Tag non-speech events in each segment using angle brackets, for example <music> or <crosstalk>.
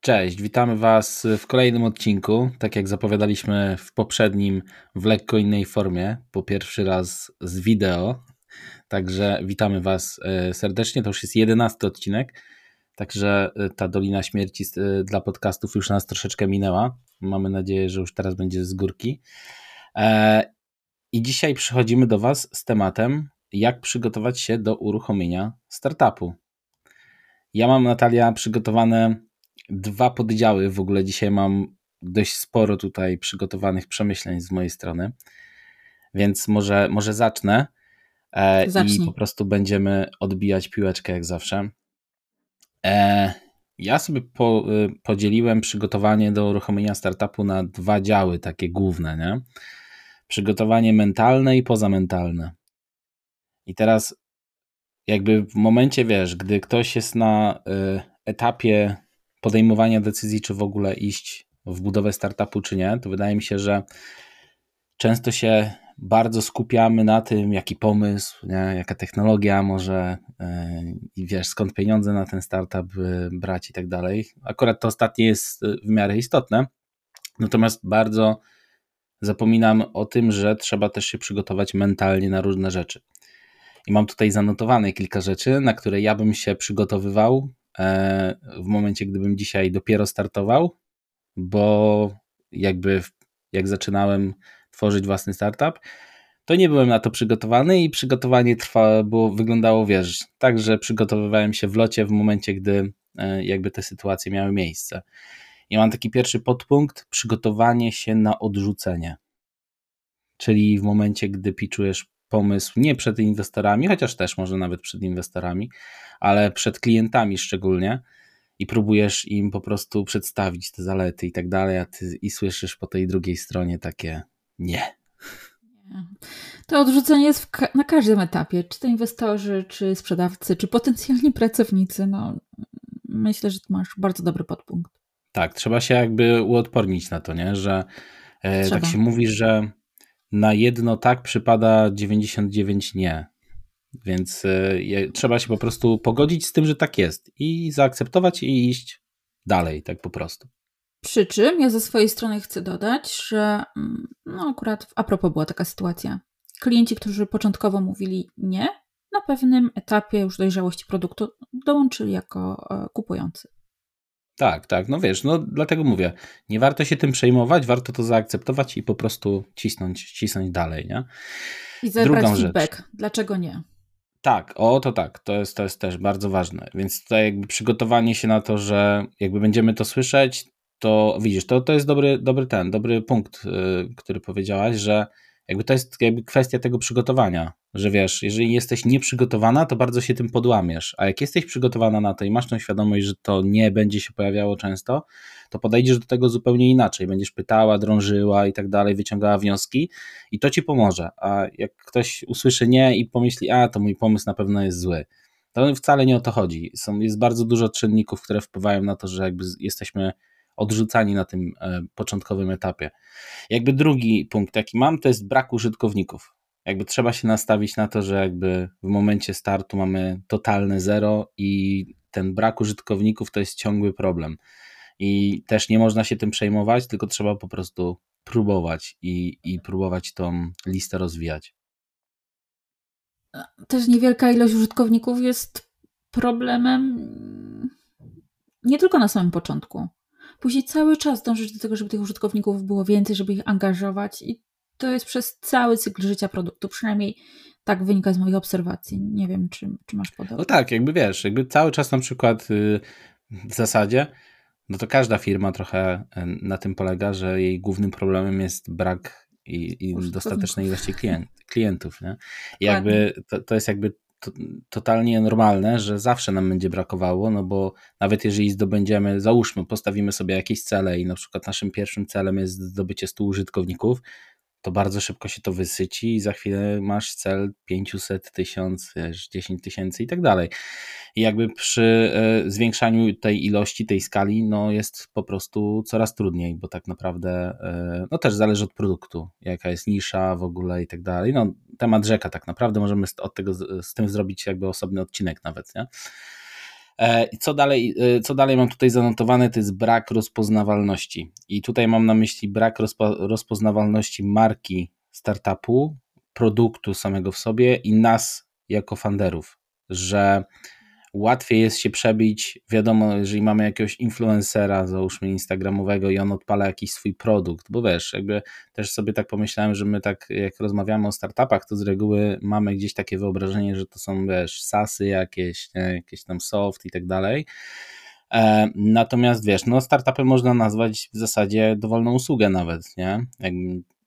Cześć, witamy Was w kolejnym odcinku. Tak jak zapowiadaliśmy w poprzednim, w lekko innej formie, po pierwszy raz z wideo. Także witamy Was e, serdecznie. To już jest jedenasty odcinek. Także e, ta Dolina Śmierci e, dla podcastów już nas troszeczkę minęła. Mamy nadzieję, że już teraz będzie z górki. I dzisiaj przychodzimy do Was z tematem, jak przygotować się do uruchomienia startupu. Ja mam, Natalia, przygotowane dwa poddziały. W ogóle dzisiaj mam dość sporo tutaj przygotowanych przemyśleń z mojej strony. Więc może, może zacznę e, i po prostu będziemy odbijać piłeczkę jak zawsze. E, ja sobie po, e, podzieliłem przygotowanie do uruchomienia startupu na dwa działy takie główne, nie? Przygotowanie mentalne i pozamentalne. I teraz jakby w momencie, wiesz, gdy ktoś jest na y, etapie podejmowania decyzji, czy w ogóle iść w budowę startupu, czy nie, to wydaje mi się, że często się bardzo skupiamy na tym, jaki pomysł, nie, jaka technologia może e, i wiesz, skąd pieniądze na ten startup e, brać i tak dalej. Akurat to ostatnie jest e, w miarę istotne, natomiast bardzo zapominam o tym, że trzeba też się przygotować mentalnie na różne rzeczy. I mam tutaj zanotowane kilka rzeczy, na które ja bym się przygotowywał w momencie, gdybym dzisiaj dopiero startował, bo jakby jak zaczynałem tworzyć własny startup, to nie byłem na to przygotowany i przygotowanie trwało, było, wyglądało, wiesz, tak, że przygotowywałem się w locie w momencie, gdy e, jakby te sytuacje miały miejsce. I mam taki pierwszy podpunkt, przygotowanie się na odrzucenie. Czyli w momencie, gdy piczujesz pomysł nie przed inwestorami, chociaż też może nawet przed inwestorami, ale przed klientami szczególnie i próbujesz im po prostu przedstawić te zalety i tak dalej, a ty i słyszysz po tej drugiej stronie takie nie. To odrzucenie jest ka na każdym etapie, czy to inwestorzy, czy sprzedawcy, czy potencjalni pracownicy. No, myślę, że masz bardzo dobry podpunkt. Tak, trzeba się jakby uodpornić na to, nie? że e, tak się mówi, że na jedno tak przypada 99 nie. Więc y, trzeba się po prostu pogodzić z tym, że tak jest i zaakceptować i iść dalej, tak po prostu. Przy czym ja ze swojej strony chcę dodać, że mm, no akurat a propos była taka sytuacja. Klienci, którzy początkowo mówili nie, na pewnym etapie już dojrzałości produktu dołączyli jako e, kupujący. Tak, tak, no wiesz, no dlatego mówię, nie warto się tym przejmować, warto to zaakceptować i po prostu cisnąć, cisnąć dalej, nie? I zebrać Drugą feedback, rzecz. dlaczego nie? Tak, o to tak, to jest, to jest też bardzo ważne, więc tutaj jakby przygotowanie się na to, że jakby będziemy to słyszeć, to widzisz, to, to jest dobry, dobry ten, dobry punkt, yy, który powiedziałaś, że jakby to jest jakby kwestia tego przygotowania, że wiesz, jeżeli jesteś nieprzygotowana, to bardzo się tym podłamiesz, a jak jesteś przygotowana na to i masz tą świadomość, że to nie będzie się pojawiało często, to podejdziesz do tego zupełnie inaczej, będziesz pytała, drążyła i tak dalej, wyciągała wnioski i to ci pomoże, a jak ktoś usłyszy nie i pomyśli, a to mój pomysł na pewno jest zły, to wcale nie o to chodzi. Są, jest bardzo dużo czynników, które wpływają na to, że jakby jesteśmy odrzucani na tym e, początkowym etapie. Jakby drugi punkt, jaki mam, to jest brak użytkowników. Jakby trzeba się nastawić na to, że jakby w momencie startu mamy totalne zero i ten brak użytkowników to jest ciągły problem. I też nie można się tym przejmować, tylko trzeba po prostu próbować i, i próbować tą listę rozwijać. Też niewielka ilość użytkowników jest problemem nie tylko na samym początku później cały czas dążyć do tego, żeby tych użytkowników było więcej, żeby ich angażować i to jest przez cały cykl życia produktu, przynajmniej tak wynika z moich obserwacji. Nie wiem, czy, czy masz podobnie. No tak, jakby wiesz, jakby cały czas na przykład y, w zasadzie, no to każda firma trochę y, na tym polega, że jej głównym problemem jest brak i, i dostatecznej ilości klient, klientów. Nie? I jakby to, to jest jakby to, totalnie normalne, że zawsze nam będzie brakowało, no bo nawet jeżeli zdobędziemy, załóżmy, postawimy sobie jakieś cele i na przykład naszym pierwszym celem jest zdobycie 100 użytkowników, to bardzo szybko się to wysyci i za chwilę masz cel 500, 1000, 10 tysięcy i tak dalej. I jakby przy e, zwiększaniu tej ilości, tej skali, no jest po prostu coraz trudniej, bo tak naprawdę e, no też zależy od produktu, jaka jest nisza w ogóle i tak dalej. No temat rzeka tak naprawdę, możemy od tego, z tym zrobić jakby osobny odcinek nawet, nie? E, co dalej, e, co dalej mam tutaj zanotowane, to jest brak rozpoznawalności. I tutaj mam na myśli brak rozpo, rozpoznawalności marki startupu, produktu samego w sobie i nas jako funderów, że łatwiej jest się przebić, wiadomo, jeżeli mamy jakiegoś influencera, załóżmy instagramowego i on odpala jakiś swój produkt, bo wiesz, jakby też sobie tak pomyślałem, że my tak jak rozmawiamy o startupach, to z reguły mamy gdzieś takie wyobrażenie, że to są, wiesz, sasy jakieś, nie? jakieś tam soft i tak dalej, e, Natomiast wiesz, no startupy można nazwać w zasadzie dowolną usługę nawet, nie?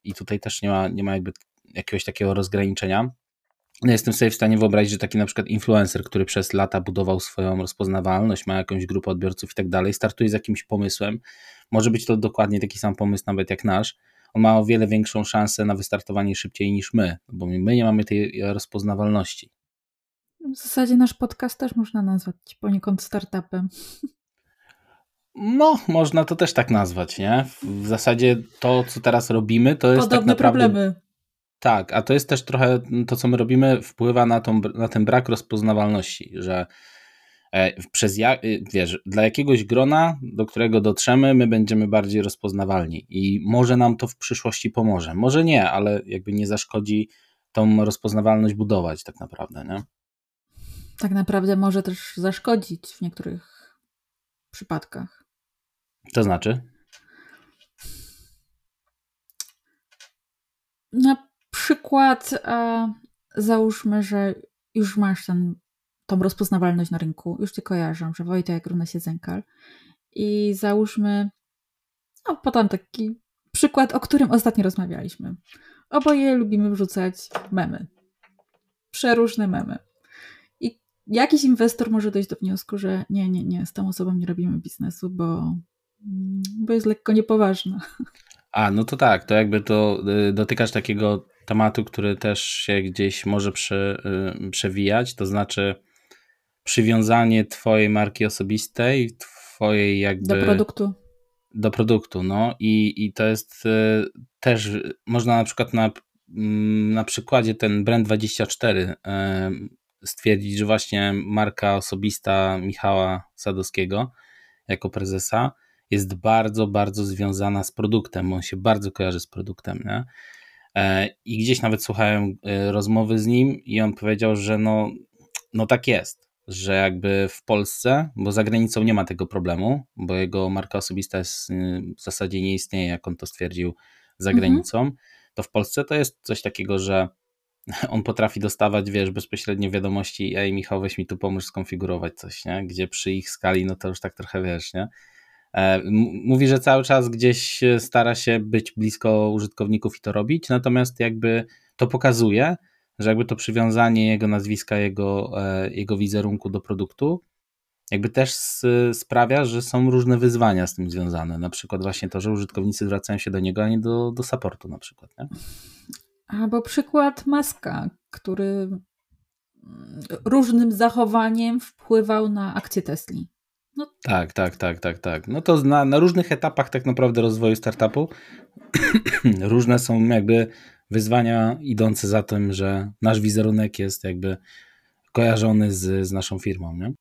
I tutaj też nie ma, nie ma jakby jakiegoś takiego rozgraniczenia. No jestem sobie w stanie wyobrazić, że taki na przykład influencer, który przez lata budował swoją rozpoznawalność, ma jakąś grupę odbiorców i tak dalej, startuje z jakimś pomysłem. Może być to dokładnie taki sam pomysł, nawet jak nasz. On ma o wiele większą szansę na wystartowanie szybciej niż my, bo my nie mamy tej rozpoznawalności. W zasadzie nasz podcast też można nazwać poniekąd startupem. No, można to też tak nazwać, nie? W zasadzie to, co teraz robimy, to jest Podobne tak naprawdę... problemy. Tak, a to jest też trochę to, co my robimy, wpływa na, tą, na ten brak rozpoznawalności, że e, przez y, wiesz, dla jakiegoś grona, do którego dotrzemy, my będziemy bardziej rozpoznawalni i może nam to w przyszłości pomoże. Może nie, ale jakby nie zaszkodzi tą rozpoznawalność budować tak naprawdę, nie? Tak naprawdę może też zaszkodzić w niektórych przypadkach. To znaczy? Na przykład, e, załóżmy, że już masz ten, tą rozpoznawalność na rynku, już cię kojarzą, że Wojtek równa się Zenkal i załóżmy, no podam taki przykład, o którym ostatnio rozmawialiśmy. Oboje lubimy wrzucać memy. Przeróżne memy. I jakiś inwestor może dojść do wniosku, że nie, nie, nie, z tą osobą nie robimy biznesu, bo, bo jest lekko niepoważna. A, no to tak, to jakby to y, dotykasz takiego tematu, który też się gdzieś może prze, y, przewijać, to znaczy przywiązanie twojej marki osobistej, twojej jakby... Do produktu. Do produktu, no i, i to jest y, też, można na przykład na, mm, na przykładzie ten Brand24 y, stwierdzić, że właśnie marka osobista Michała Sadowskiego jako prezesa jest bardzo, bardzo związana z produktem, on się bardzo kojarzy z produktem, nie? E, I gdzieś nawet słuchałem e, rozmowy z nim i on powiedział, że no, no tak jest, że jakby w Polsce, bo za granicą nie ma tego problemu, bo jego marka osobista jest, y, w zasadzie nie istnieje, jak on to stwierdził za mhm. granicą, to w Polsce to jest coś takiego, że <laughs> on potrafi dostawać, wiesz, bezpośrednio wiadomości, ej Michał, weź mi tu pomóż skonfigurować coś, nie? Gdzie przy ich skali, no to już tak trochę wiesz, nie? E, mówi, że cały czas gdzieś stara się być blisko użytkowników i to robić, natomiast jakby to pokazuje, że jakby to przywiązanie jego nazwiska, jego, e, jego wizerunku do produktu, jakby też sprawia, że są różne wyzwania z tym związane. Na przykład właśnie to, że użytkownicy zwracają się do niego, a nie do, do supportu na przykład. Nie? Albo przykład Maska, który różnym zachowaniem wpływał na akcję Tesli. No. Tak, tak, tak, tak, tak. No to na, na różnych etapach tak naprawdę rozwoju startupu <clears throat> różne są jakby wyzwania idące za tym, że nasz wizerunek jest jakby kojarzony z, z naszą firmą, nie?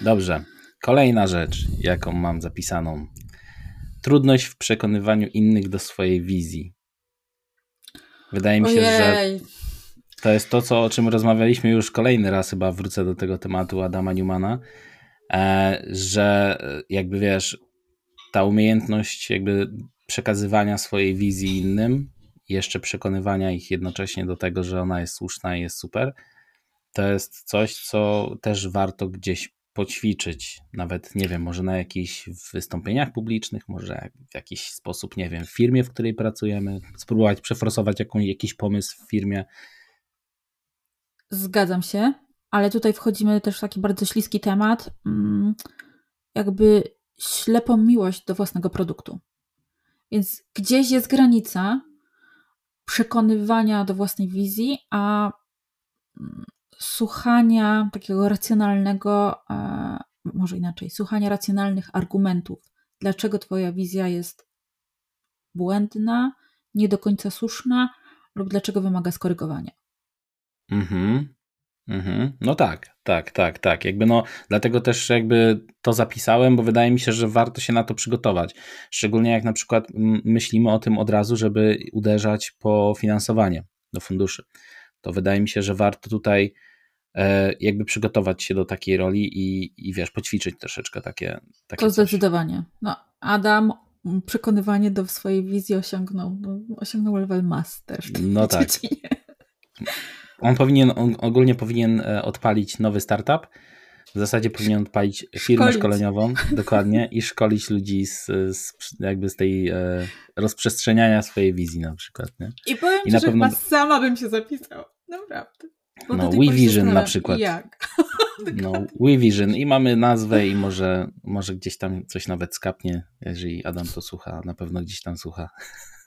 Dobrze. Kolejna rzecz, jaką mam zapisaną. Trudność w przekonywaniu innych do swojej wizji. Wydaje mi się, Ojej. że to jest to, co, o czym rozmawialiśmy już kolejny raz, chyba wrócę do tego tematu Adama Newmana, e, że jakby wiesz, ta umiejętność jakby przekazywania swojej wizji innym, jeszcze przekonywania ich jednocześnie do tego, że ona jest słuszna i jest super, to jest coś, co też warto gdzieś poćwiczyć, nawet nie wiem, może na jakichś wystąpieniach publicznych, może w jakiś sposób, nie wiem, w firmie, w której pracujemy, spróbować przeforsować jakiś pomysł w firmie, Zgadzam się, ale tutaj wchodzimy też w taki bardzo śliski temat, mm, jakby ślepą miłość do własnego produktu. Więc gdzieś jest granica przekonywania do własnej wizji, a mm, słuchania takiego racjonalnego, może inaczej, słuchania racjonalnych argumentów, dlaczego Twoja wizja jest błędna, nie do końca słuszna lub dlaczego wymaga skorygowania. Mhm. Mhm. No tak, tak, tak, tak. Jakby no, dlatego też jakby to zapisałem, bo wydaje mi się, że warto się na to przygotować. Szczególnie jak na przykład myślimy o tym od razu, żeby uderzać po finansowanie do funduszy. To wydaje mi się, że warto tutaj e, jakby przygotować się do takiej roli i, i wiesz, poćwiczyć troszeczkę takie. takie to zdecydowanie. No, Adam przekonywanie do swojej wizji osiągnął, no, osiągnął level master. W tej no <laughs> tak. On powinien, on ogólnie powinien e, odpalić nowy startup. W zasadzie powinien odpalić firmę szkolić. szkoleniową, <laughs> dokładnie, i szkolić ludzi z, z, jakby z tej e, rozprzestrzeniania swojej wizji na przykład. Nie? I powiem I ci, że pewno... chyba sama bym się zapisał. Naprawdę. Bo no, WeVision na przykład. Jak? <laughs> no, WeVision i mamy nazwę i może, może gdzieś tam coś nawet skapnie, jeżeli Adam to słucha, na pewno gdzieś tam słucha.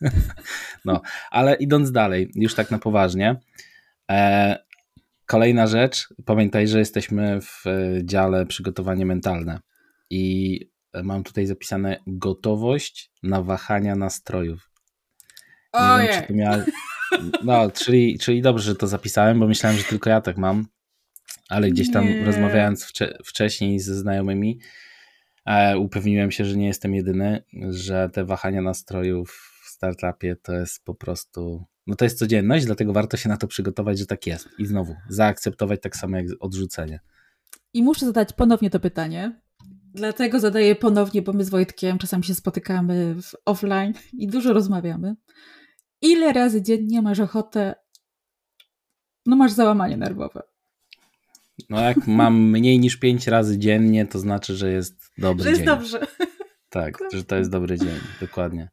<laughs> no, ale idąc dalej, już tak na poważnie, kolejna rzecz, pamiętaj, że jesteśmy w e, dziale przygotowanie mentalne i mam tutaj zapisane gotowość na wahania nastrojów. Nie wiem, czy miała... No, czyli, czyli dobrze, że to zapisałem, bo myślałem, że tylko ja tak mam, ale gdzieś tam nie. rozmawiając wcze wcześniej ze znajomymi, e, upewniłem się, że nie jestem jedyny, że te wahania nastrojów w startupie to jest po prostu no to jest codzienność, dlatego warto się na to przygotować, że tak jest. I znowu, zaakceptować tak samo jak odrzucenie. I muszę zadać ponownie to pytanie. Dlatego zadaję ponownie, bo my z Wojtkiem czasami się spotykamy w offline i dużo rozmawiamy. Ile razy dziennie masz ochotę, no masz załamanie nerwowe? No jak mam mniej niż pięć razy dziennie, to znaczy, że jest dobry że jest dzień. dobrze. Tak, <laughs> że to jest dobry dzień, dokładnie.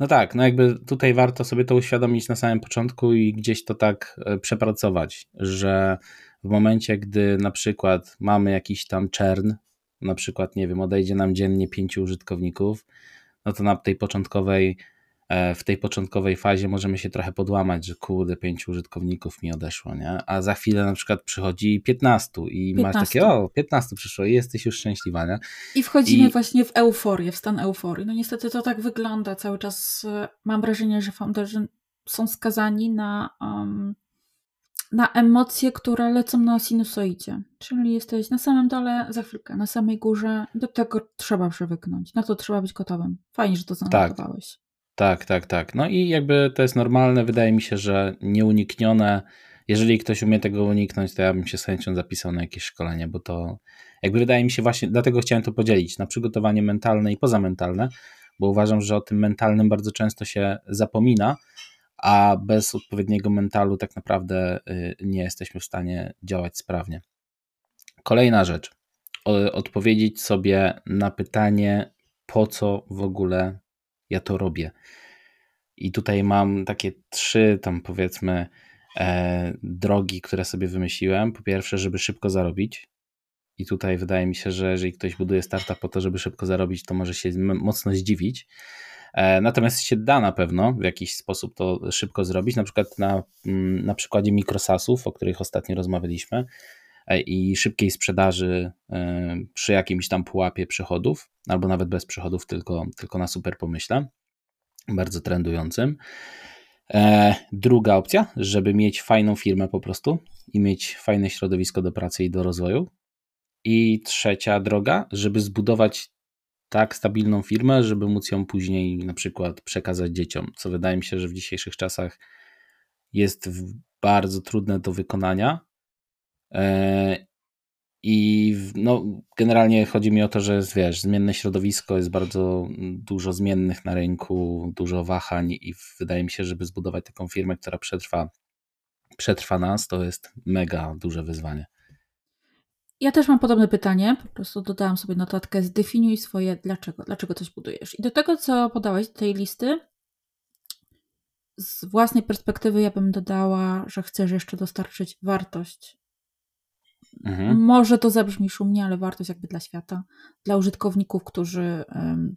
No tak, no jakby tutaj warto sobie to uświadomić na samym początku i gdzieś to tak e, przepracować, że w momencie, gdy na przykład mamy jakiś tam czern, na przykład, nie wiem, odejdzie nam dziennie pięciu użytkowników, no to na tej początkowej w tej początkowej fazie możemy się trochę podłamać, że kurde, pięciu użytkowników mi odeszło, nie? A za chwilę na przykład przychodzi 15 i 15. masz takie, o, 15 przyszło i jesteś już szczęśliwa, nie? I wchodzimy I... właśnie w euforię, w stan euforii. No niestety to tak wygląda cały czas. E, mam wrażenie, że founderzy są skazani na, um, na emocje, które lecą na sinusoidzie. Czyli jesteś na samym dole, za chwilkę, na samej górze. Do tego trzeba przywyknąć. Na to trzeba być gotowym. Fajnie, że to zanotowałeś. Tak. Tak, tak, tak. No i jakby to jest normalne, wydaje mi się, że nieuniknione. Jeżeli ktoś umie tego uniknąć, to ja bym się z chęcią zapisał na jakieś szkolenie, bo to jakby wydaje mi się właśnie, dlatego chciałem to podzielić na przygotowanie mentalne i pozamentalne, bo uważam, że o tym mentalnym bardzo często się zapomina, a bez odpowiedniego mentalu tak naprawdę y, nie jesteśmy w stanie działać sprawnie. Kolejna rzecz. Odpowiedzieć sobie na pytanie, po co w ogóle ja to robię. I tutaj mam takie trzy, tam powiedzmy, e, drogi, które sobie wymyśliłem. Po pierwsze, żeby szybko zarobić. I tutaj wydaje mi się, że jeżeli ktoś buduje startup po to, żeby szybko zarobić, to może się mocno zdziwić. E, natomiast się da na pewno w jakiś sposób to szybko zrobić, na przykład na, mm, na przykładzie mikrosasów, o których ostatnio rozmawialiśmy, i szybkiej sprzedaży e, przy jakimś tam pułapie przychodów, albo nawet bez przychodów, tylko, tylko na super pomyśle, bardzo trendującym. E, druga opcja, żeby mieć fajną firmę po prostu i mieć fajne środowisko do pracy i do rozwoju. I trzecia droga, żeby zbudować tak stabilną firmę, żeby móc ją później na przykład przekazać dzieciom, co wydaje mi się, że w dzisiejszych czasach jest bardzo trudne do wykonania. E, i no, generalnie chodzi mi o to, że wiesz, zmienne środowisko, jest bardzo dużo zmiennych na rynku, dużo wahań i wydaje mi się, żeby zbudować taką firmę, która przetrwa, przetrwa nas, to jest mega duże wyzwanie. Ja też mam podobne pytanie, po prostu dodałam sobie notatkę, zdefiniuj swoje dlaczego, dlaczego coś budujesz. I do tego, co podałeś, do tej listy, z własnej perspektywy ja bym dodała, że chcesz jeszcze dostarczyć wartość Mhm. Może to zabrzmi szumnie, ale wartość jakby dla świata, dla użytkowników, którzy um,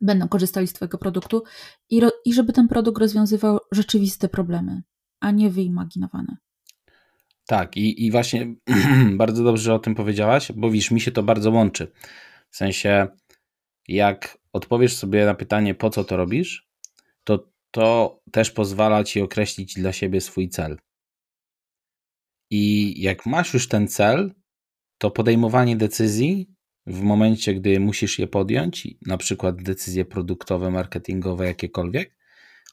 będą korzystali z Twojego produktu i, ro, i żeby ten produkt rozwiązywał rzeczywiste problemy, a nie wyimaginowane. Tak, i, i właśnie <clears throat> bardzo dobrze o tym powiedziałaś, bo wiesz, mi się to bardzo łączy. W sensie, jak odpowiesz sobie na pytanie, po co to robisz, to to też pozwala ci określić dla siebie swój cel. I jak masz już ten cel, to podejmowanie decyzji w momencie, gdy musisz je podjąć, na przykład decyzje produktowe, marketingowe, jakiekolwiek,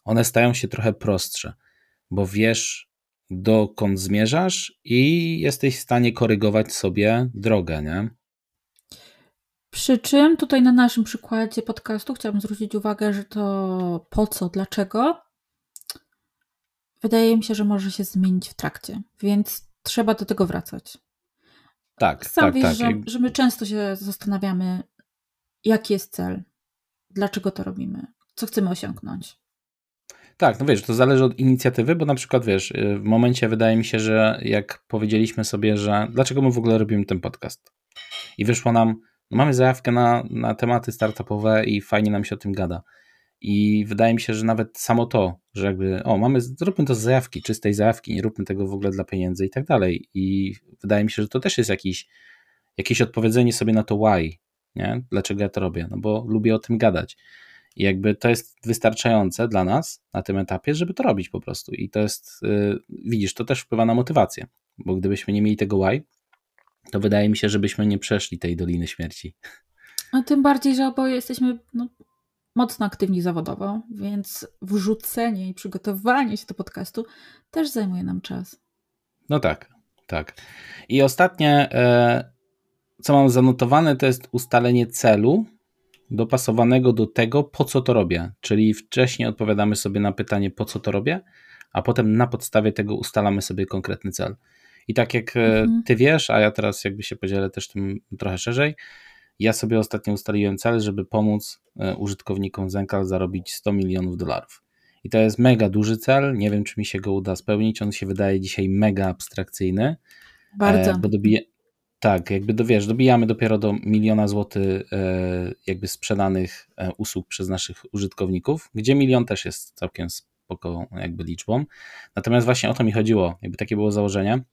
one stają się trochę prostsze, bo wiesz, dokąd zmierzasz i jesteś w stanie korygować sobie drogę, nie? Przy czym tutaj na naszym przykładzie podcastu chciałabym zwrócić uwagę, że to po co, dlaczego, wydaje mi się, że może się zmienić w trakcie, więc trzeba do tego wracać. Tak, Sam tak, wiesz, tak. Że, że my często się zastanawiamy, jaki jest cel, dlaczego to robimy, co chcemy osiągnąć. Tak, no wiesz, to zależy od inicjatywy, bo na przykład wiesz, w momencie wydaje mi się, że jak powiedzieliśmy sobie, że dlaczego my w ogóle robimy ten podcast i wyszło nam, no mamy zajawkę na, na tematy startupowe i fajnie nam się o tym gada. I wydaje mi się, że nawet samo to, że jakby, o, mamy, zróbmy to z zajawki, czystej zajawki, nie róbmy tego w ogóle dla pieniędzy i tak dalej. I wydaje mi się, że to też jest jakiś, jakieś odpowiedzenie sobie na to why, nie? Dlaczego ja to robię? No bo lubię o tym gadać. I jakby to jest wystarczające dla nas na tym etapie, żeby to robić po prostu. I to jest, yy, widzisz, to też wpływa na motywację, bo gdybyśmy nie mieli tego why, to wydaje mi się, żebyśmy nie przeszli tej Doliny Śmierci. A tym bardziej, że oboje jesteśmy no, mocno aktywni zawodowo, więc wrzucenie i przygotowanie się do podcastu też zajmuje nam czas. No tak, tak. I ostatnie, e, co mam zanotowane, to jest ustalenie celu dopasowanego do tego, po co to robię. Czyli wcześniej odpowiadamy sobie na pytanie, po co to robię, a potem na podstawie tego ustalamy sobie konkretny cel. I tak jak mhm. ty wiesz, a ja teraz jakby się podzielę też tym trochę szerzej, ja sobie ostatnio ustaliłem cel, żeby pomóc użytkownikom Zenkal zarobić 100 milionów dolarów. I to jest mega duży cel. Nie wiem, czy mi się go uda spełnić. On się wydaje dzisiaj mega abstrakcyjny. Bardzo. E, bo dobije, tak, jakby do, wiesz, dobijamy dopiero do miliona złotych e, jakby sprzedanych e, usług przez naszych użytkowników, gdzie milion też jest całkiem spoko jakby liczbą. Natomiast właśnie o to mi chodziło. Jakby takie było założenie,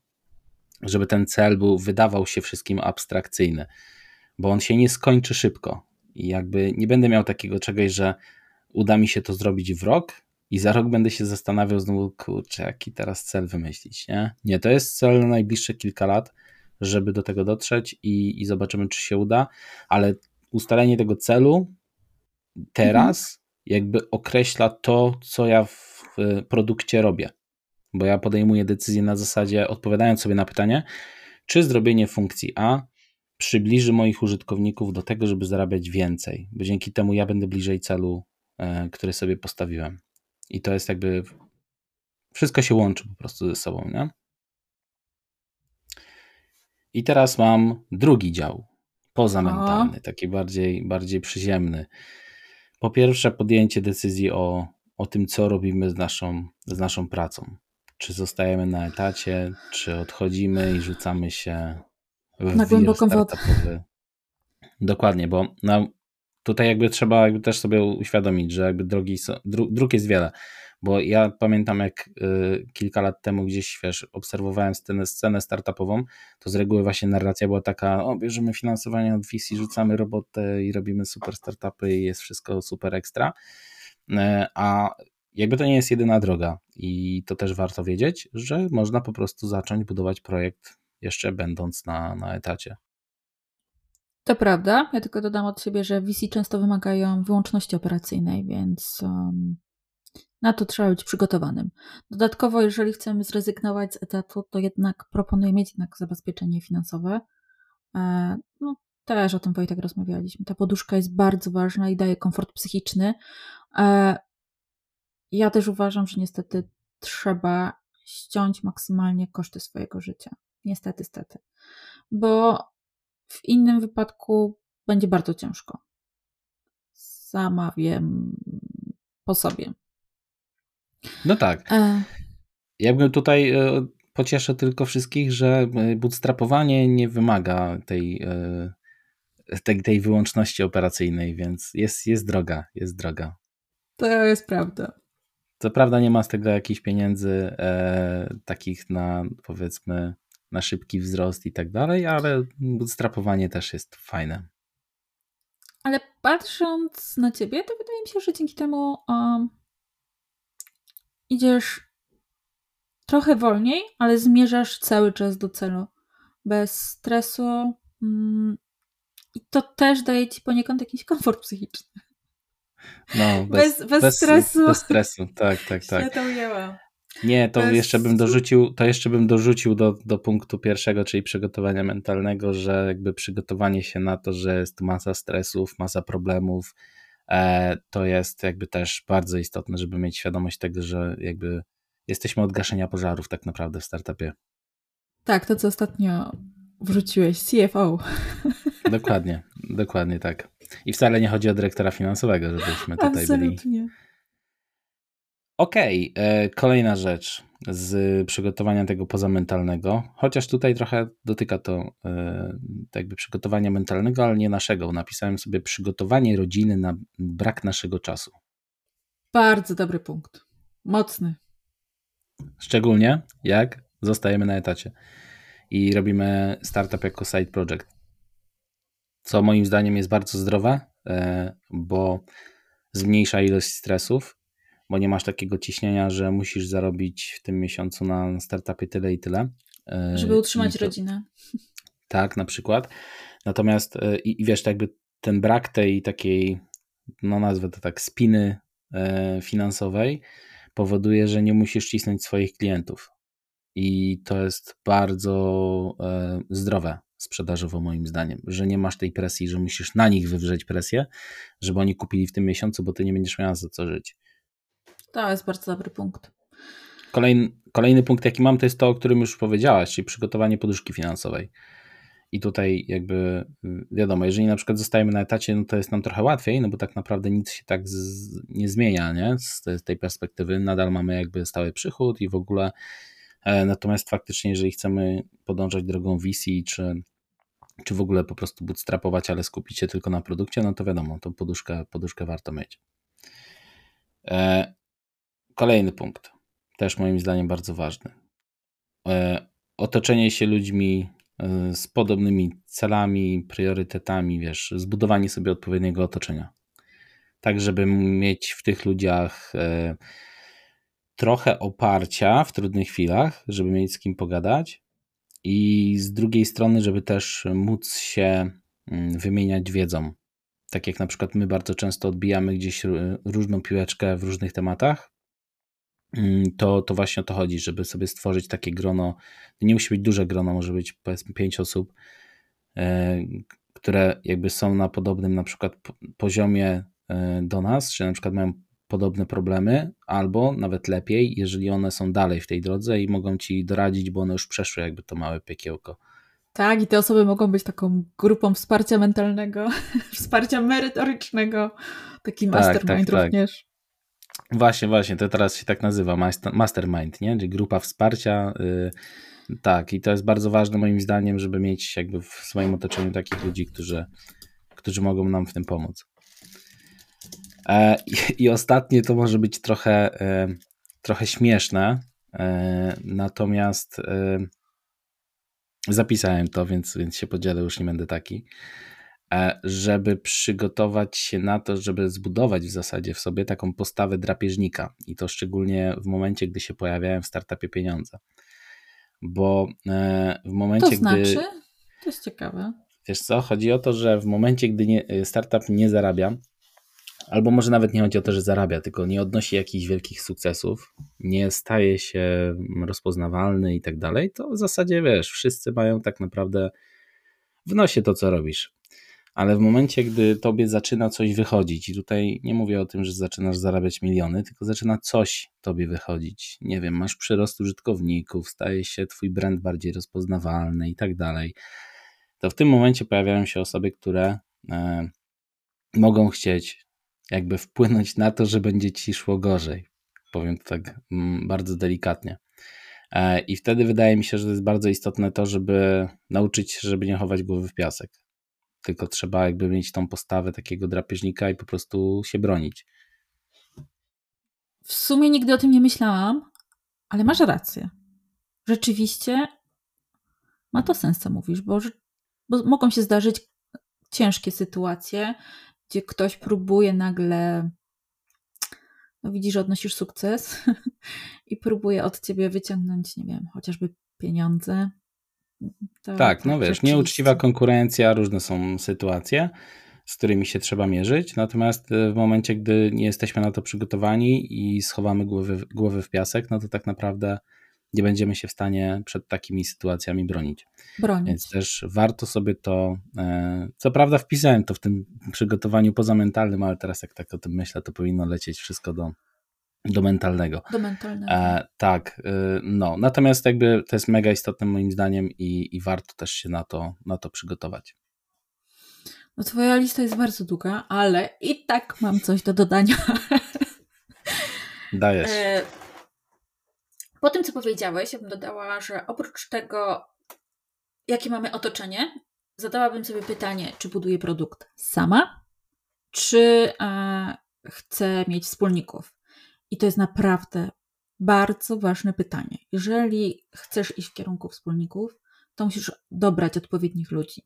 żeby ten cel był, wydawał się wszystkim abstrakcyjny, bo on się nie skończy szybko. I jakby nie będę miał takiego czegoś, że uda mi się to zrobić w rok i za rok będę się zastanawiał znowu, kurczę, jaki teraz cel wymyślić, nie? Nie, to jest cel na najbliższe kilka lat, żeby do tego dotrzeć i, i zobaczymy, czy się uda, ale ustalenie tego celu teraz mhm. jakby określa to, co ja w produkcie robię, bo ja podejmuję decyzję na zasadzie, odpowiadając sobie na pytanie, czy zrobienie funkcji A przybliży moich użytkowników do tego, żeby zarabiać więcej, bo dzięki temu ja będę bliżej celu, e, który sobie postawiłem. I to jest jakby wszystko się łączy po prostu ze sobą, nie? I teraz mam drugi dział, pozamentalny, taki bardziej, bardziej przyziemny. Po pierwsze, podjęcie decyzji o, o tym, co robimy z naszą, z naszą pracą. Czy zostajemy na etacie, czy odchodzimy i rzucamy się na głęboką wodę. Dokładnie, bo na, tutaj jakby trzeba jakby też sobie uświadomić, że jakby drogi są, dróg jest wiele, bo ja pamiętam jak y, kilka lat temu gdzieś, wiesz, obserwowałem scenę, scenę startupową, to z reguły właśnie narracja była taka, o bierzemy finansowanie od VC, rzucamy robotę i robimy super startupy i jest wszystko super ekstra, y, a jakby to nie jest jedyna droga i to też warto wiedzieć, że można po prostu zacząć budować projekt jeszcze będąc na, na etacie. To prawda. Ja tylko dodam od siebie, że VC często wymagają wyłączności operacyjnej, więc um, na to trzeba być przygotowanym. Dodatkowo, jeżeli chcemy zrezygnować z etatu, to jednak proponuję mieć jednak zabezpieczenie finansowe. E, no, też o tym Wojtek rozmawialiśmy. Ta poduszka jest bardzo ważna i daje komfort psychiczny. E, ja też uważam, że niestety trzeba ściąć maksymalnie koszty swojego życia. Niestety, stety. Bo w innym wypadku będzie bardzo ciężko. Sama wiem po sobie. No tak. E... Jakbym tutaj e, pocieszę tylko wszystkich, że e, bootstrapowanie nie wymaga tej, e, tej, tej wyłączności operacyjnej, więc jest, jest droga, jest droga. To jest prawda. Co prawda nie ma z tego jakichś pieniędzy e, takich na powiedzmy na szybki wzrost i tak dalej, ale bootstrapowanie też jest fajne. Ale patrząc na ciebie, to wydaje mi się, że dzięki temu um, idziesz trochę wolniej, ale zmierzasz cały czas do celu. Bez stresu. Mm, I to też daje ci poniekąd jakiś komfort psychiczny. No, bez, bez, bez stresu. Bez stresu, tak, tak, tak. Ja to ujęłam. Nie, to bez... jeszcze bym dorzucił, to jeszcze bym dorzucił do, do punktu pierwszego, czyli przygotowania mentalnego, że jakby przygotowanie się na to, że jest masa stresów, masa problemów, e, to jest jakby też bardzo istotne, żeby mieć świadomość tego, że jakby jesteśmy od gaszenia pożarów tak naprawdę w startupie. Tak, to co ostatnio wrzuciłeś, CFO. <laughs> Dokładnie, dokładnie tak. I wcale nie chodzi o dyrektora finansowego, żebyśmy tutaj Absolutnie. byli. Okej, okay, e, kolejna rzecz z przygotowania tego pozamentalnego, chociaż tutaj trochę dotyka to e, jakby przygotowania mentalnego, ale nie naszego. Napisałem sobie przygotowanie rodziny na brak naszego czasu. Bardzo dobry punkt. Mocny. Szczególnie jak zostajemy na etacie i robimy startup jako side project. Co moim zdaniem jest bardzo zdrowe, e, bo zmniejsza ilość stresów, bo nie masz takiego ciśnienia, że musisz zarobić w tym miesiącu na startupie tyle i tyle. E, Żeby utrzymać to, rodzinę. Tak, na przykład. Natomiast e, i, i wiesz, jakby ten brak tej takiej, no nazwę to tak, spiny finansowej powoduje, że nie musisz cisnąć swoich klientów. I to jest bardzo e, zdrowe sprzedażowo moim zdaniem, że nie masz tej presji, że musisz na nich wywrzeć presję, żeby oni kupili w tym miesiącu, bo ty nie będziesz miała za co żyć. To jest bardzo dobry punkt. Kolejny, kolejny punkt, jaki mam, to jest to, o którym już powiedziałaś, czyli przygotowanie poduszki finansowej. I tutaj jakby wiadomo, jeżeli na przykład zostajemy na etacie, no to jest nam trochę łatwiej, no bo tak naprawdę nic się tak z, nie zmienia, nie? Z, tej perspektywy nadal mamy jakby stały przychód i w ogóle E, natomiast faktycznie, jeżeli chcemy podążać drogą VC, czy, czy w ogóle po prostu bootstrapować, ale skupić się tylko na produkcie, no to wiadomo, tą poduszkę, poduszkę warto mieć. E, kolejny punkt, też moim zdaniem bardzo ważny. E, otoczenie się ludźmi z podobnymi celami, priorytetami, wiesz, zbudowanie sobie odpowiedniego otoczenia. Tak, żeby mieć w tych ludziach trochę oparcia w trudnych chwilach, żeby mieć z kim pogadać, i z drugiej strony, żeby też móc się mm, wymieniać wiedzą. Tak jak na przykład my bardzo często odbijamy gdzieś różną piłeczkę w różnych tematach, to, to właśnie o to chodzi, żeby sobie stworzyć takie grono. To nie musi być duże grono, może być powiedzmy pięć osób, e, które jakby są na podobnym na przykład poziomie e, do nas, czy na przykład mają podobne problemy, albo nawet lepiej, jeżeli one są dalej w tej drodze i mogą ci doradzić, bo one już przeszły jakby to małe piekiełko. Tak, i te osoby mogą być taką grupą wsparcia mentalnego, <laughs> wsparcia merytorycznego, taki tak, mastermind tak, tak, również. Właśnie, właśnie, to teraz się tak nazywa, mastermind, nie? Czyli grupa wsparcia. Yy, tak, i to jest bardzo ważne moim zdaniem, żeby mieć jakby w swoim otoczeniu takich ludzi, którzy, którzy mogą nam w tym pomóc. E, I, ostatnie to może być trochę, e, trochę śmieszne, e, natomiast zapisałem to, więc, więc się podzielę, już nie będę taki. Żeby przygotować się na to, żeby zbudować w zasadzie w sobie taką postawę drapieżnika, i to szczególnie w momencie, gdy się pojawiają w startupie pieniądze. Bo w momencie, to znaczy? gdy. To jest ciekawe. Wiesz co? Chodzi o to, że w momencie, gdy nie, startup nie zarabia, albo może nawet nie chodzi o to, że zarabia, tylko nie odnosi jakichś wielkich sukcesów, nie staje się rozpoznawalny i tak dalej, to w zasadzie wiesz, wszyscy mają tak naprawdę w nosie to, co robisz. Ale w momencie, gdy tobie zaczyna coś wychodzić, i tutaj nie mówię o tym, że zaczynasz zarabiać miliony, tylko zaczyna coś tobie wychodzić. Nie wiem, masz przyrost użytkowników, staje się twój brand bardziej rozpoznawalny i tak dalej. To w tym momencie pojawiają się osoby, które e, mogą chcieć jakby wpłynąć na to, że będzie ci szło gorzej. Powiem to tak mm, bardzo delikatnie. E, I wtedy wydaje mi się, że to jest bardzo istotne to, żeby nauczyć się, żeby nie chować głowy w piasek. Tylko trzeba jakby mieć tą postawę takiego drapieżnika i po prostu się bronić. W sumie nigdy o tym nie myślałam, ale masz rację. Rzeczywiście ma to sens, co mówisz, bo, bo mogą się zdarzyć ciężkie sytuacje gdzie ktoś próbuje nagle no widzi, że odnosisz sukces <laughs> i próbuje od ciebie wyciągnąć, nie wiem, chociażby pieniądze. To tak, no wiesz, nieuczciwa konkurencja, różne są sytuacje, z którymi się trzeba mierzyć, natomiast e, w momencie, gdy nie jesteśmy na to przygotowani i schowamy głowy, głowy w piasek, no to tak naprawdę nie będziemy się w stanie przed takimi sytuacjami bronić. bronić. Więc też warto sobie to, e, co prawda wpisałem to w tym przygotowaniu pozamentalnym, ale teraz jak tak o tym myślę, to powinno lecieć wszystko do, do mentalnego. Do mentalnego. E, tak, e, no. Natomiast jakby to jest mega istotne moim zdaniem i, i warto też się na to, na to przygotować. No twoja lista jest bardzo długa, ale i tak mam coś do dodania. <laughs> Dajesz. E, po tym, co powiedziałeś, ja bym dodała, że oprócz tego, jakie mamy otoczenie, zadałabym sobie pytanie, czy buduję produkt sama, czy e, chcę mieć wspólników. I to jest naprawdę bardzo ważne pytanie. Jeżeli chcesz iść w kierunku wspólników, to musisz dobrać odpowiednich ludzi.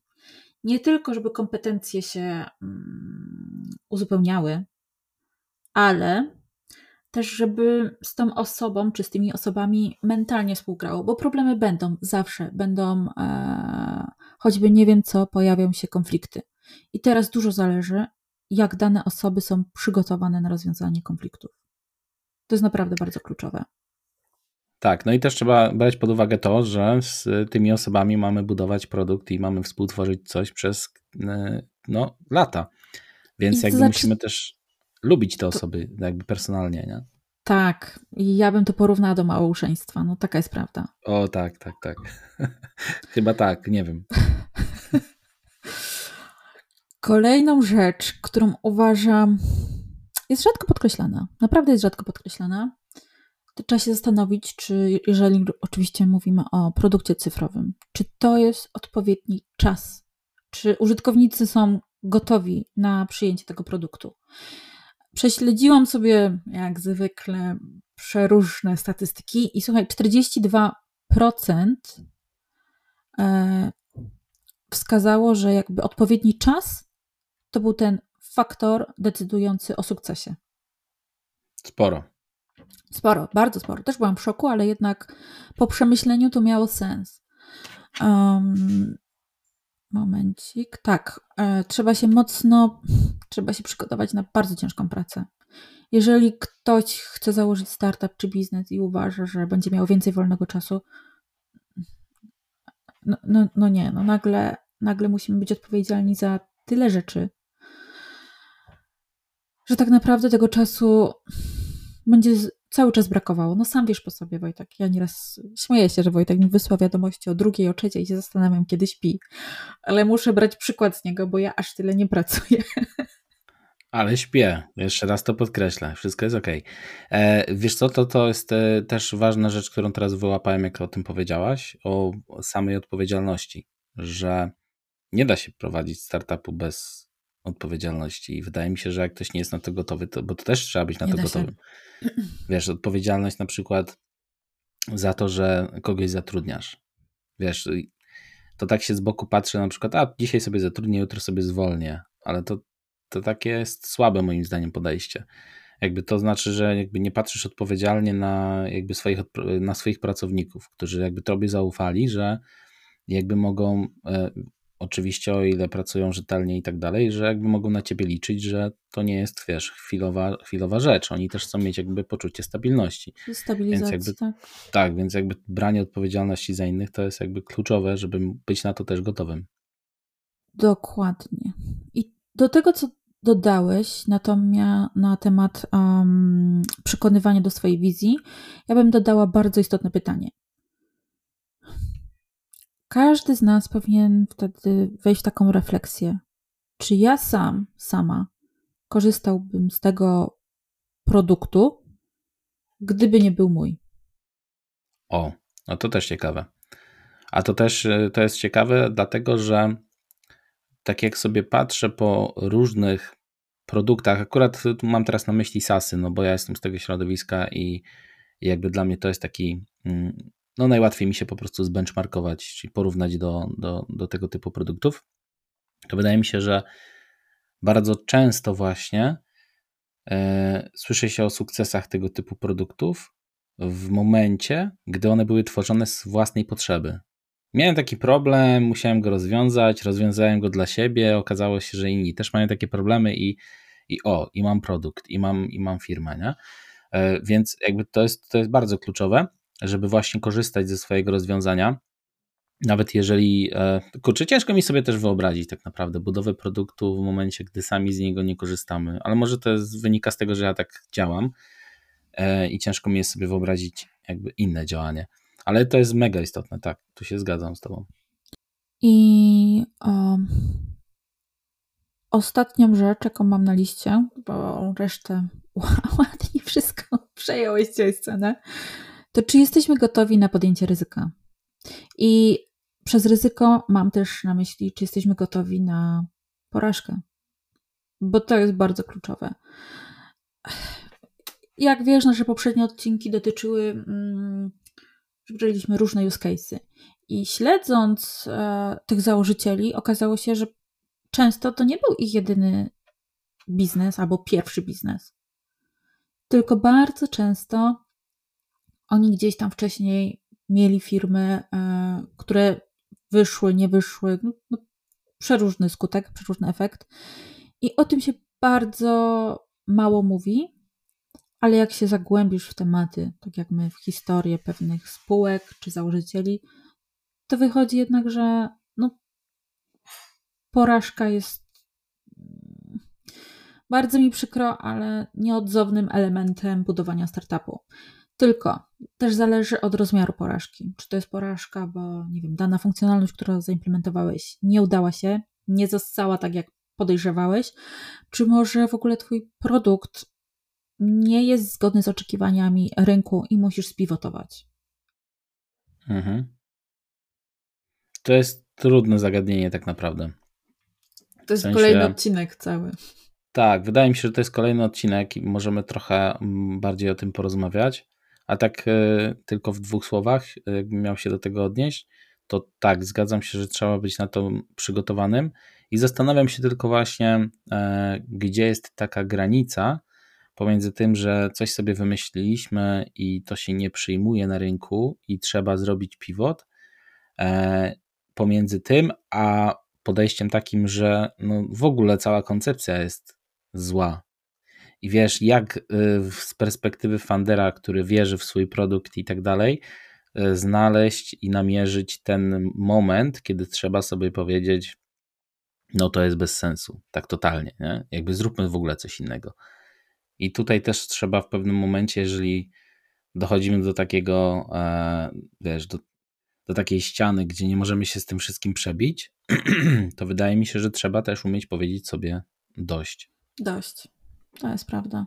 Nie tylko, żeby kompetencje się mm, uzupełniały, ale też, żeby z tą osobą, czy z tymi osobami mentalnie współgrało, bo problemy będą zawsze, będą e, choćby nie wiem co, pojawią się konflikty. I teraz dużo zależy, jak dane osoby są przygotowane na rozwiązanie konfliktów. To jest naprawdę bardzo kluczowe. Tak, no i też trzeba brać pod uwagę to, że z tymi osobami mamy budować produkt i mamy współtworzyć coś przez e, no, lata. Więc I jakby znaczy... musimy też lubić te osoby jakby personalnie, nie? Tak, i ja bym to porównała do małżeństwa, no taka jest prawda. O tak, tak, tak. <laughs> Chyba tak, nie wiem. <laughs> Kolejną rzecz, którą uważam jest rzadko podkreślana, naprawdę jest rzadko podkreślana, trzeba się zastanowić, czy jeżeli oczywiście mówimy o produkcie cyfrowym, czy to jest odpowiedni czas, czy użytkownicy są gotowi na przyjęcie tego produktu. Prześledziłam sobie, jak zwykle, przeróżne statystyki i słuchaj, 42% e, wskazało, że jakby odpowiedni czas to był ten faktor decydujący o sukcesie. Sporo. Sporo, bardzo sporo. Też byłam w szoku, ale jednak po przemyśleniu to miało sens. Um, Momencik. Tak, e, trzeba się mocno, trzeba się przygotować na bardzo ciężką pracę. Jeżeli ktoś chce założyć startup czy biznes i uważa, że będzie miał więcej wolnego czasu, no, no, no nie, no nagle, nagle musimy być odpowiedzialni za tyle rzeczy, że tak naprawdę tego czasu będzie cały czas brakowało. No sam wiesz po sobie, Wojtek. Ja nieraz śmieję się, że Wojtek mi wysłał wiadomości o drugiej, o trzeciej i się zastanawiam, kiedy śpi. Ale muszę brać przykład z niego, bo ja aż tyle nie pracuję. Ale śpię. Jeszcze raz to podkreślę. Wszystko jest ok. E, wiesz co, to, to jest e, też ważna rzecz, którą teraz wyłapałem, jak o tym powiedziałaś, o samej odpowiedzialności, że nie da się prowadzić startupu bez odpowiedzialności. I wydaje mi się, że jak ktoś nie jest na to gotowy, to, bo to też trzeba być na nie to gotowym. Wiesz, odpowiedzialność na przykład za to, że kogoś zatrudniasz. Wiesz, to tak się z boku patrzy na przykład, a dzisiaj sobie zatrudnię, jutro sobie zwolnię, ale to, to takie jest słabe moim zdaniem podejście. Jakby to znaczy, że jakby nie patrzysz odpowiedzialnie na jakby swoich, na swoich pracowników, którzy jakby tobie zaufali, że jakby mogą e, oczywiście o ile pracują rzetelnie i tak dalej, że jakby mogą na ciebie liczyć, że to nie jest, wiesz, chwilowa, chwilowa rzecz. Oni też chcą mieć jakby poczucie stabilności. Stabilizacji, więc jakby, tak. Tak, więc jakby branie odpowiedzialności za innych to jest jakby kluczowe, żeby być na to też gotowym. Dokładnie. I do tego, co dodałeś natomiast na temat um, przekonywania do swojej wizji, ja bym dodała bardzo istotne pytanie. Każdy z nas powinien wtedy wejść w taką refleksję. Czy ja sam, sama korzystałbym z tego produktu, gdyby nie był mój? O, no to też ciekawe. A to też e, to jest ciekawe, dlatego że tak jak sobie patrzę po różnych produktach, akurat mam teraz na myśli SASy, no bo ja jestem z tego środowiska i jakby dla mnie to jest taki mm, no najłatwiej mi się po prostu zbenchmarkować, czyli porównać do, do, do tego typu produktów, to wydaje mi się, że bardzo często właśnie e, słyszy się o sukcesach tego typu produktów w momencie, gdy one były tworzone z własnej potrzeby. Miałem taki problem, musiałem go rozwiązać, rozwiązałem go dla siebie, okazało się, że inni też mają takie problemy i, i o, i mam produkt, i mam, i mam firmę, nie? E, więc jakby to jest, to jest bardzo kluczowe, żeby właśnie korzystać ze swojego rozwiązania, nawet jeżeli, e, kurczę, ciężko mi sobie też wyobrazić tak naprawdę budowę produktu w momencie, gdy sami z niego nie korzystamy, ale może to jest, wynika z tego, że ja tak działam e, i ciężko mi jest sobie wyobrazić jakby inne działanie. Ale to jest mega istotne, tak, tu się zgadzam z tobą. I um, ostatnią rzecz, jaką mam na liście, bo resztę <laughs> ładnie wszystko <laughs> przejąłeś dzisiaj scenę, to czy jesteśmy gotowi na podjęcie ryzyka? I przez ryzyko mam też na myśli, czy jesteśmy gotowi na porażkę, bo to jest bardzo kluczowe. Jak wiesz, nasze poprzednie odcinki dotyczyły, mm, wybraliśmy różne use cases. I śledząc e, tych założycieli, okazało się, że często to nie był ich jedyny biznes albo pierwszy biznes. Tylko bardzo często oni gdzieś tam wcześniej mieli firmy, e, które wyszły, nie wyszły, no, no, przeróżny skutek, przeróżny efekt. I o tym się bardzo mało mówi, ale jak się zagłębisz w tematy, tak jak my w historię pewnych spółek czy założycieli, to wychodzi jednak, że no, porażka jest bardzo mi przykro, ale nieodzownym elementem budowania startupu. Tylko też zależy od rozmiaru porażki. Czy to jest porażka, bo nie wiem, dana funkcjonalność, którą zaimplementowałeś, nie udała się, nie została tak, jak podejrzewałeś, czy może w ogóle Twój produkt nie jest zgodny z oczekiwaniami rynku i musisz spiwotować. Mhm. To jest trudne zagadnienie, tak naprawdę. To jest w sensie... kolejny odcinek cały. Tak, wydaje mi się, że to jest kolejny odcinek i możemy trochę mm, bardziej o tym porozmawiać. A tak e, tylko w dwóch słowach, e, jakbym miał się do tego odnieść, to tak, zgadzam się, że trzeba być na to przygotowanym. I zastanawiam się tylko właśnie, e, gdzie jest taka granica pomiędzy tym, że coś sobie wymyśliliśmy i to się nie przyjmuje na rynku i trzeba zrobić pivot, pomiędzy tym, a podejściem takim, że no w ogóle cała koncepcja jest zła, i wiesz, jak y, z perspektywy fundera, który wierzy w swój produkt i tak dalej, y, znaleźć i namierzyć ten moment, kiedy trzeba sobie powiedzieć, no to jest bez sensu, tak totalnie, nie? jakby zróbmy w ogóle coś innego. I tutaj też trzeba w pewnym momencie, jeżeli dochodzimy do takiego, e, wiesz, do, do takiej ściany, gdzie nie możemy się z tym wszystkim przebić, <clears throat> to wydaje mi się, że trzeba też umieć powiedzieć sobie dość. Dość. To jest prawda.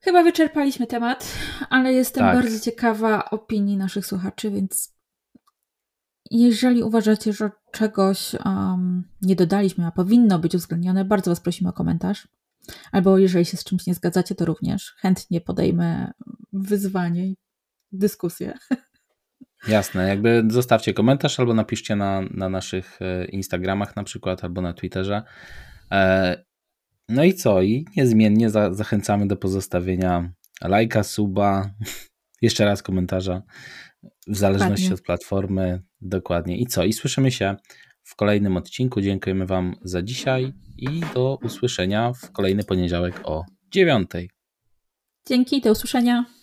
Chyba wyczerpaliśmy temat, ale jestem tak. bardzo ciekawa opinii naszych słuchaczy, więc jeżeli uważacie, że czegoś um, nie dodaliśmy, a powinno być uwzględnione, bardzo Was prosimy o komentarz. Albo jeżeli się z czymś nie zgadzacie, to również chętnie podejmę wyzwanie i dyskusję. Jasne, jakby zostawcie komentarz albo napiszcie na, na naszych e, Instagramach na przykład, albo na Twitterze. No i co? I niezmiennie za zachęcamy do pozostawienia lajka, suba, <laughs> jeszcze raz komentarza, w zależności Dokładnie. od platformy. Dokładnie. I co? I słyszymy się w kolejnym odcinku. Dziękujemy Wam za dzisiaj i do usłyszenia w kolejny poniedziałek o dziewiątej. Dzięki, do usłyszenia.